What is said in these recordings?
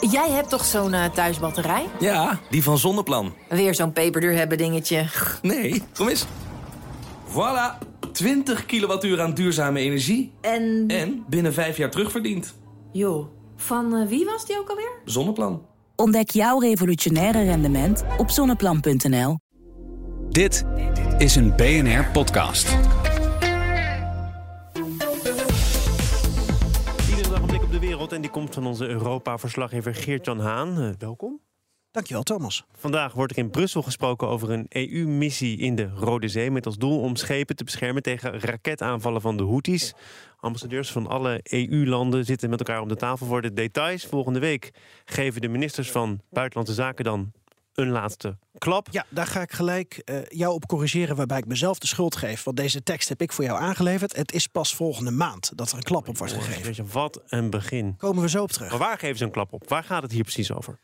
Jij hebt toch zo'n uh, thuisbatterij? Ja, die van Zonneplan. Weer zo'n peperduur hebben dingetje. Nee, kom eens. Voilà, 20 kilowattuur aan duurzame energie. En? En binnen vijf jaar terugverdiend. Joh, van uh, wie was die ook alweer? Zonneplan. Ontdek jouw revolutionaire rendement op zonneplan.nl. Dit is een BNR-podcast. Wereld en die komt van onze Europa-verslaggever Geert-Jan Haan. Uh, welkom. Dankjewel, Thomas. Vandaag wordt er in Brussel gesproken over een EU-missie in de Rode Zee... met als doel om schepen te beschermen tegen raketaanvallen van de Houthis. Ambassadeurs van alle EU-landen zitten met elkaar om de tafel voor de details. Volgende week geven de ministers van Buitenlandse Zaken dan een laatste klap. Ja, daar ga ik gelijk uh, jou op corrigeren, waarbij ik mezelf de schuld geef. Want deze tekst heb ik voor jou aangeleverd. Het is pas volgende maand dat er een klap op wordt gegeven. Weet je, wat een begin. Komen we zo op terug. Maar waar geven ze een klap op? Waar gaat het hier precies over?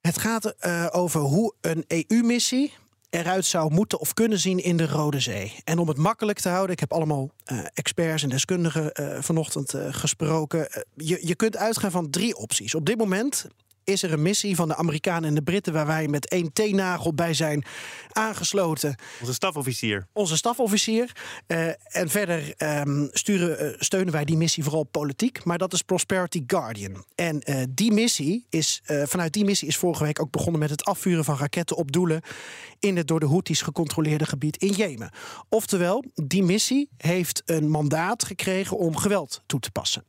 Het gaat uh, over hoe een EU-missie eruit zou moeten of kunnen zien in de Rode Zee. En om het makkelijk te houden, ik heb allemaal uh, experts en deskundigen uh, vanochtend gesproken. je, je kunt uitgaan van drie opties. Op dit moment is er een missie van de Amerikanen en de Britten... waar wij met één teennagel bij zijn aangesloten. Onze stafofficier. Onze stafofficier. Uh, en verder um, sturen, uh, steunen wij die missie vooral politiek. Maar dat is Prosperity Guardian. En uh, die missie is, vanuit die missie is vorige week ook begonnen... met het afvuren van raketten op doelen... in het door de Houthis gecontroleerde gebied in Jemen. Oftewel, die missie heeft een mandaat gekregen om geweld toe te passen.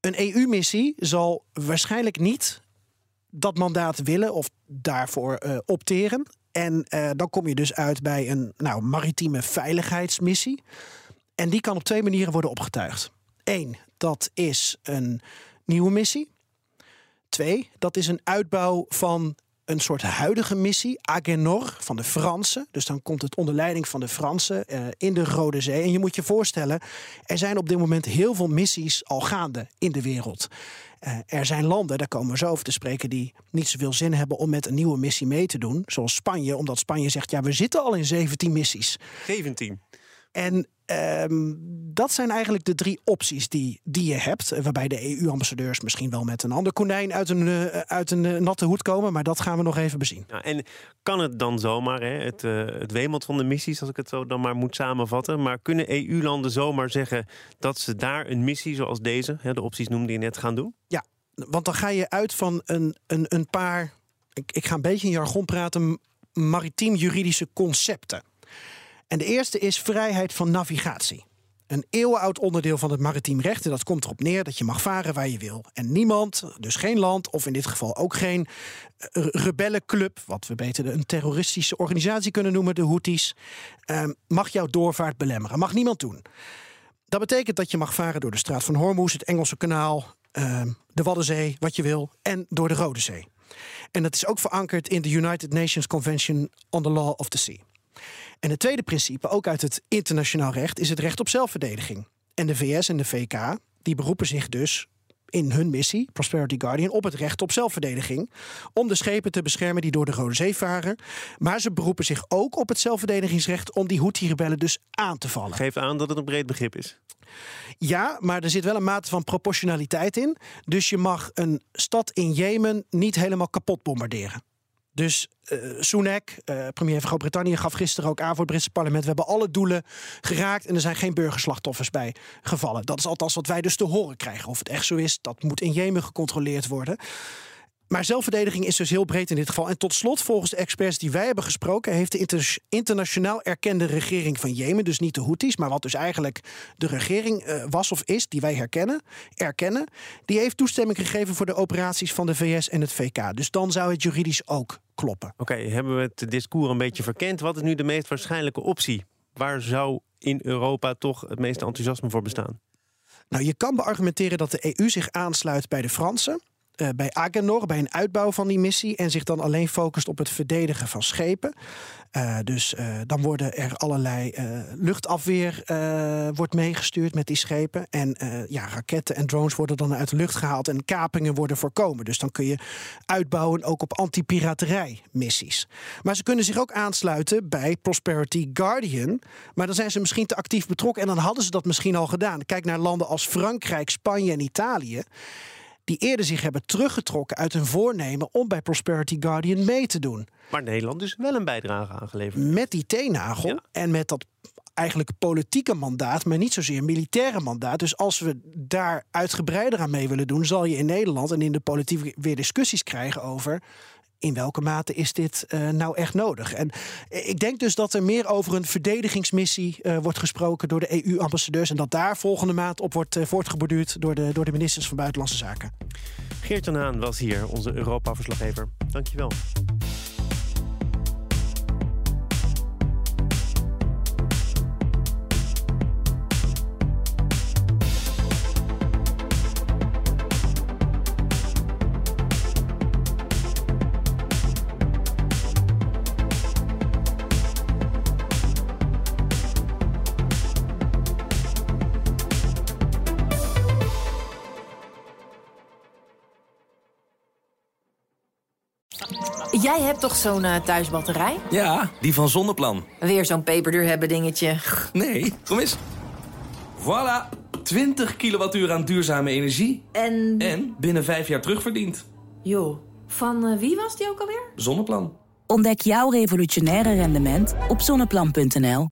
Een EU-missie zal waarschijnlijk niet dat mandaat willen of daarvoor uh, opteren. En uh, dan kom je dus uit bij een nou, maritieme veiligheidsmissie. En die kan op twee manieren worden opgetuigd. Eén, dat is een nieuwe missie. Twee, dat is een uitbouw van een soort huidige missie, Agenor, van de Fransen. Dus dan komt het onder leiding van de Fransen uh, in de Rode Zee. En je moet je voorstellen, er zijn op dit moment heel veel missies al gaande in de wereld. Uh, er zijn landen, daar komen we zo over te spreken, die niet zoveel zin hebben om met een nieuwe missie mee te doen. Zoals Spanje, omdat Spanje zegt, ja, we zitten al in 17 missies. 17? En um, dat zijn eigenlijk de drie opties die, die je hebt. Waarbij de EU-ambassadeurs misschien wel met een ander konijn uit een, uh, uit een uh, natte hoed komen. Maar dat gaan we nog even bezien. Ja, en kan het dan zomaar, hè, het, uh, het wemelt van de missies, als ik het zo dan maar moet samenvatten. Maar kunnen EU-landen zomaar zeggen dat ze daar een missie zoals deze, hè, de opties noemde je net, gaan doen? Ja, want dan ga je uit van een, een, een paar, ik, ik ga een beetje in jargon praten, maritiem-juridische concepten. En de eerste is vrijheid van navigatie. Een eeuwenoud onderdeel van het maritiem recht. En dat komt erop neer dat je mag varen waar je wil. En niemand, dus geen land, of in dit geval ook geen rebellenclub, wat we beter een terroristische organisatie kunnen noemen, de Houthis, mag jouw doorvaart belemmeren. Mag niemand doen. Dat betekent dat je mag varen door de straat van Hormuz, het Engelse kanaal, de Waddenzee, wat je wil, en door de Rode Zee. En dat is ook verankerd in de United Nations Convention on the Law of the Sea. En het tweede principe, ook uit het internationaal recht, is het recht op zelfverdediging. En de VS en de VK, die beroepen zich dus in hun missie, Prosperity Guardian, op het recht op zelfverdediging. Om de schepen te beschermen die door de Rode Zee varen. Maar ze beroepen zich ook op het zelfverdedigingsrecht om die Houthi-rebellen dus aan te vallen. Geeft aan dat het een breed begrip is. Ja, maar er zit wel een mate van proportionaliteit in. Dus je mag een stad in Jemen niet helemaal kapot bombarderen. Dus uh, Sunak, uh, premier van Groot-Brittannië, gaf gisteren ook aan voor het Britse parlement. We hebben alle doelen geraakt en er zijn geen burgerslachtoffers bij gevallen. Dat is althans wat wij dus te horen krijgen. Of het echt zo is, dat moet in Jemen gecontroleerd worden. Maar zelfverdediging is dus heel breed in dit geval. En tot slot, volgens de experts die wij hebben gesproken, heeft de inter internationaal erkende regering van Jemen, dus niet de Houthis, maar wat dus eigenlijk de regering uh, was of is, die wij herkennen, erkennen, die heeft toestemming gegeven voor de operaties van de VS en het VK. Dus dan zou het juridisch ook kloppen. Oké, okay, hebben we het discours een beetje verkend? Wat is nu de meest waarschijnlijke optie? Waar zou in Europa toch het meeste enthousiasme voor bestaan? Nou, je kan beargumenteren dat de EU zich aansluit bij de Fransen. Uh, bij Agenor, bij een uitbouw van die missie. En zich dan alleen focust op het verdedigen van schepen. Uh, dus uh, dan worden er allerlei luchtafweer wordt meegestuurd met die schepen. En ja, raketten en drones worden dan uit de lucht gehaald. En kapingen worden voorkomen. Dus dan kun je uitbouwen ook op anti-piraterij missies. Maar ze kunnen zich ook aansluiten bij Prosperity Guardian. Maar dan zijn ze misschien te actief betrokken. En dan hadden ze dat misschien al gedaan. Kijk naar landen als Frankrijk, Spanje en Italië die eerder zich hebben teruggetrokken uit hun voornemen om bij Prosperity Guardian mee te doen. Maar Nederland dus wel een bijdrage aangeleverd. Met die teenagel Ja. en met dat eigenlijk politieke mandaat, maar niet zozeer militaire mandaat. Dus als we daar uitgebreider aan mee willen doen, zal je in Nederland en in de politiek weer discussies krijgen over. In welke mate is dit eh, nou echt nodig? En ik denk dus dat er meer over een verdedigingsmissie eh, wordt gesproken door de EU-ambassadeurs. En dat daar volgende maand op wordt eh, voortgeborduurd door de, door de ministers van Buitenlandse Zaken. Geert-Jan Haan was hier, onze Europa-verslaggever. Dankjewel. Jij hebt toch zo'n eh, thuisbatterij? Ja, die van Zonneplan. Weer zo'n peperduur hebben dingetje. Nee, kom eens. Voilà, 20 kilowattuur aan duurzame energie. En, En binnen vijf jaar terugverdiend. joh, van eh, wie was die ook alweer? Zonneplan. Ontdek jouw revolutionaire rendement op zonneplan.nl.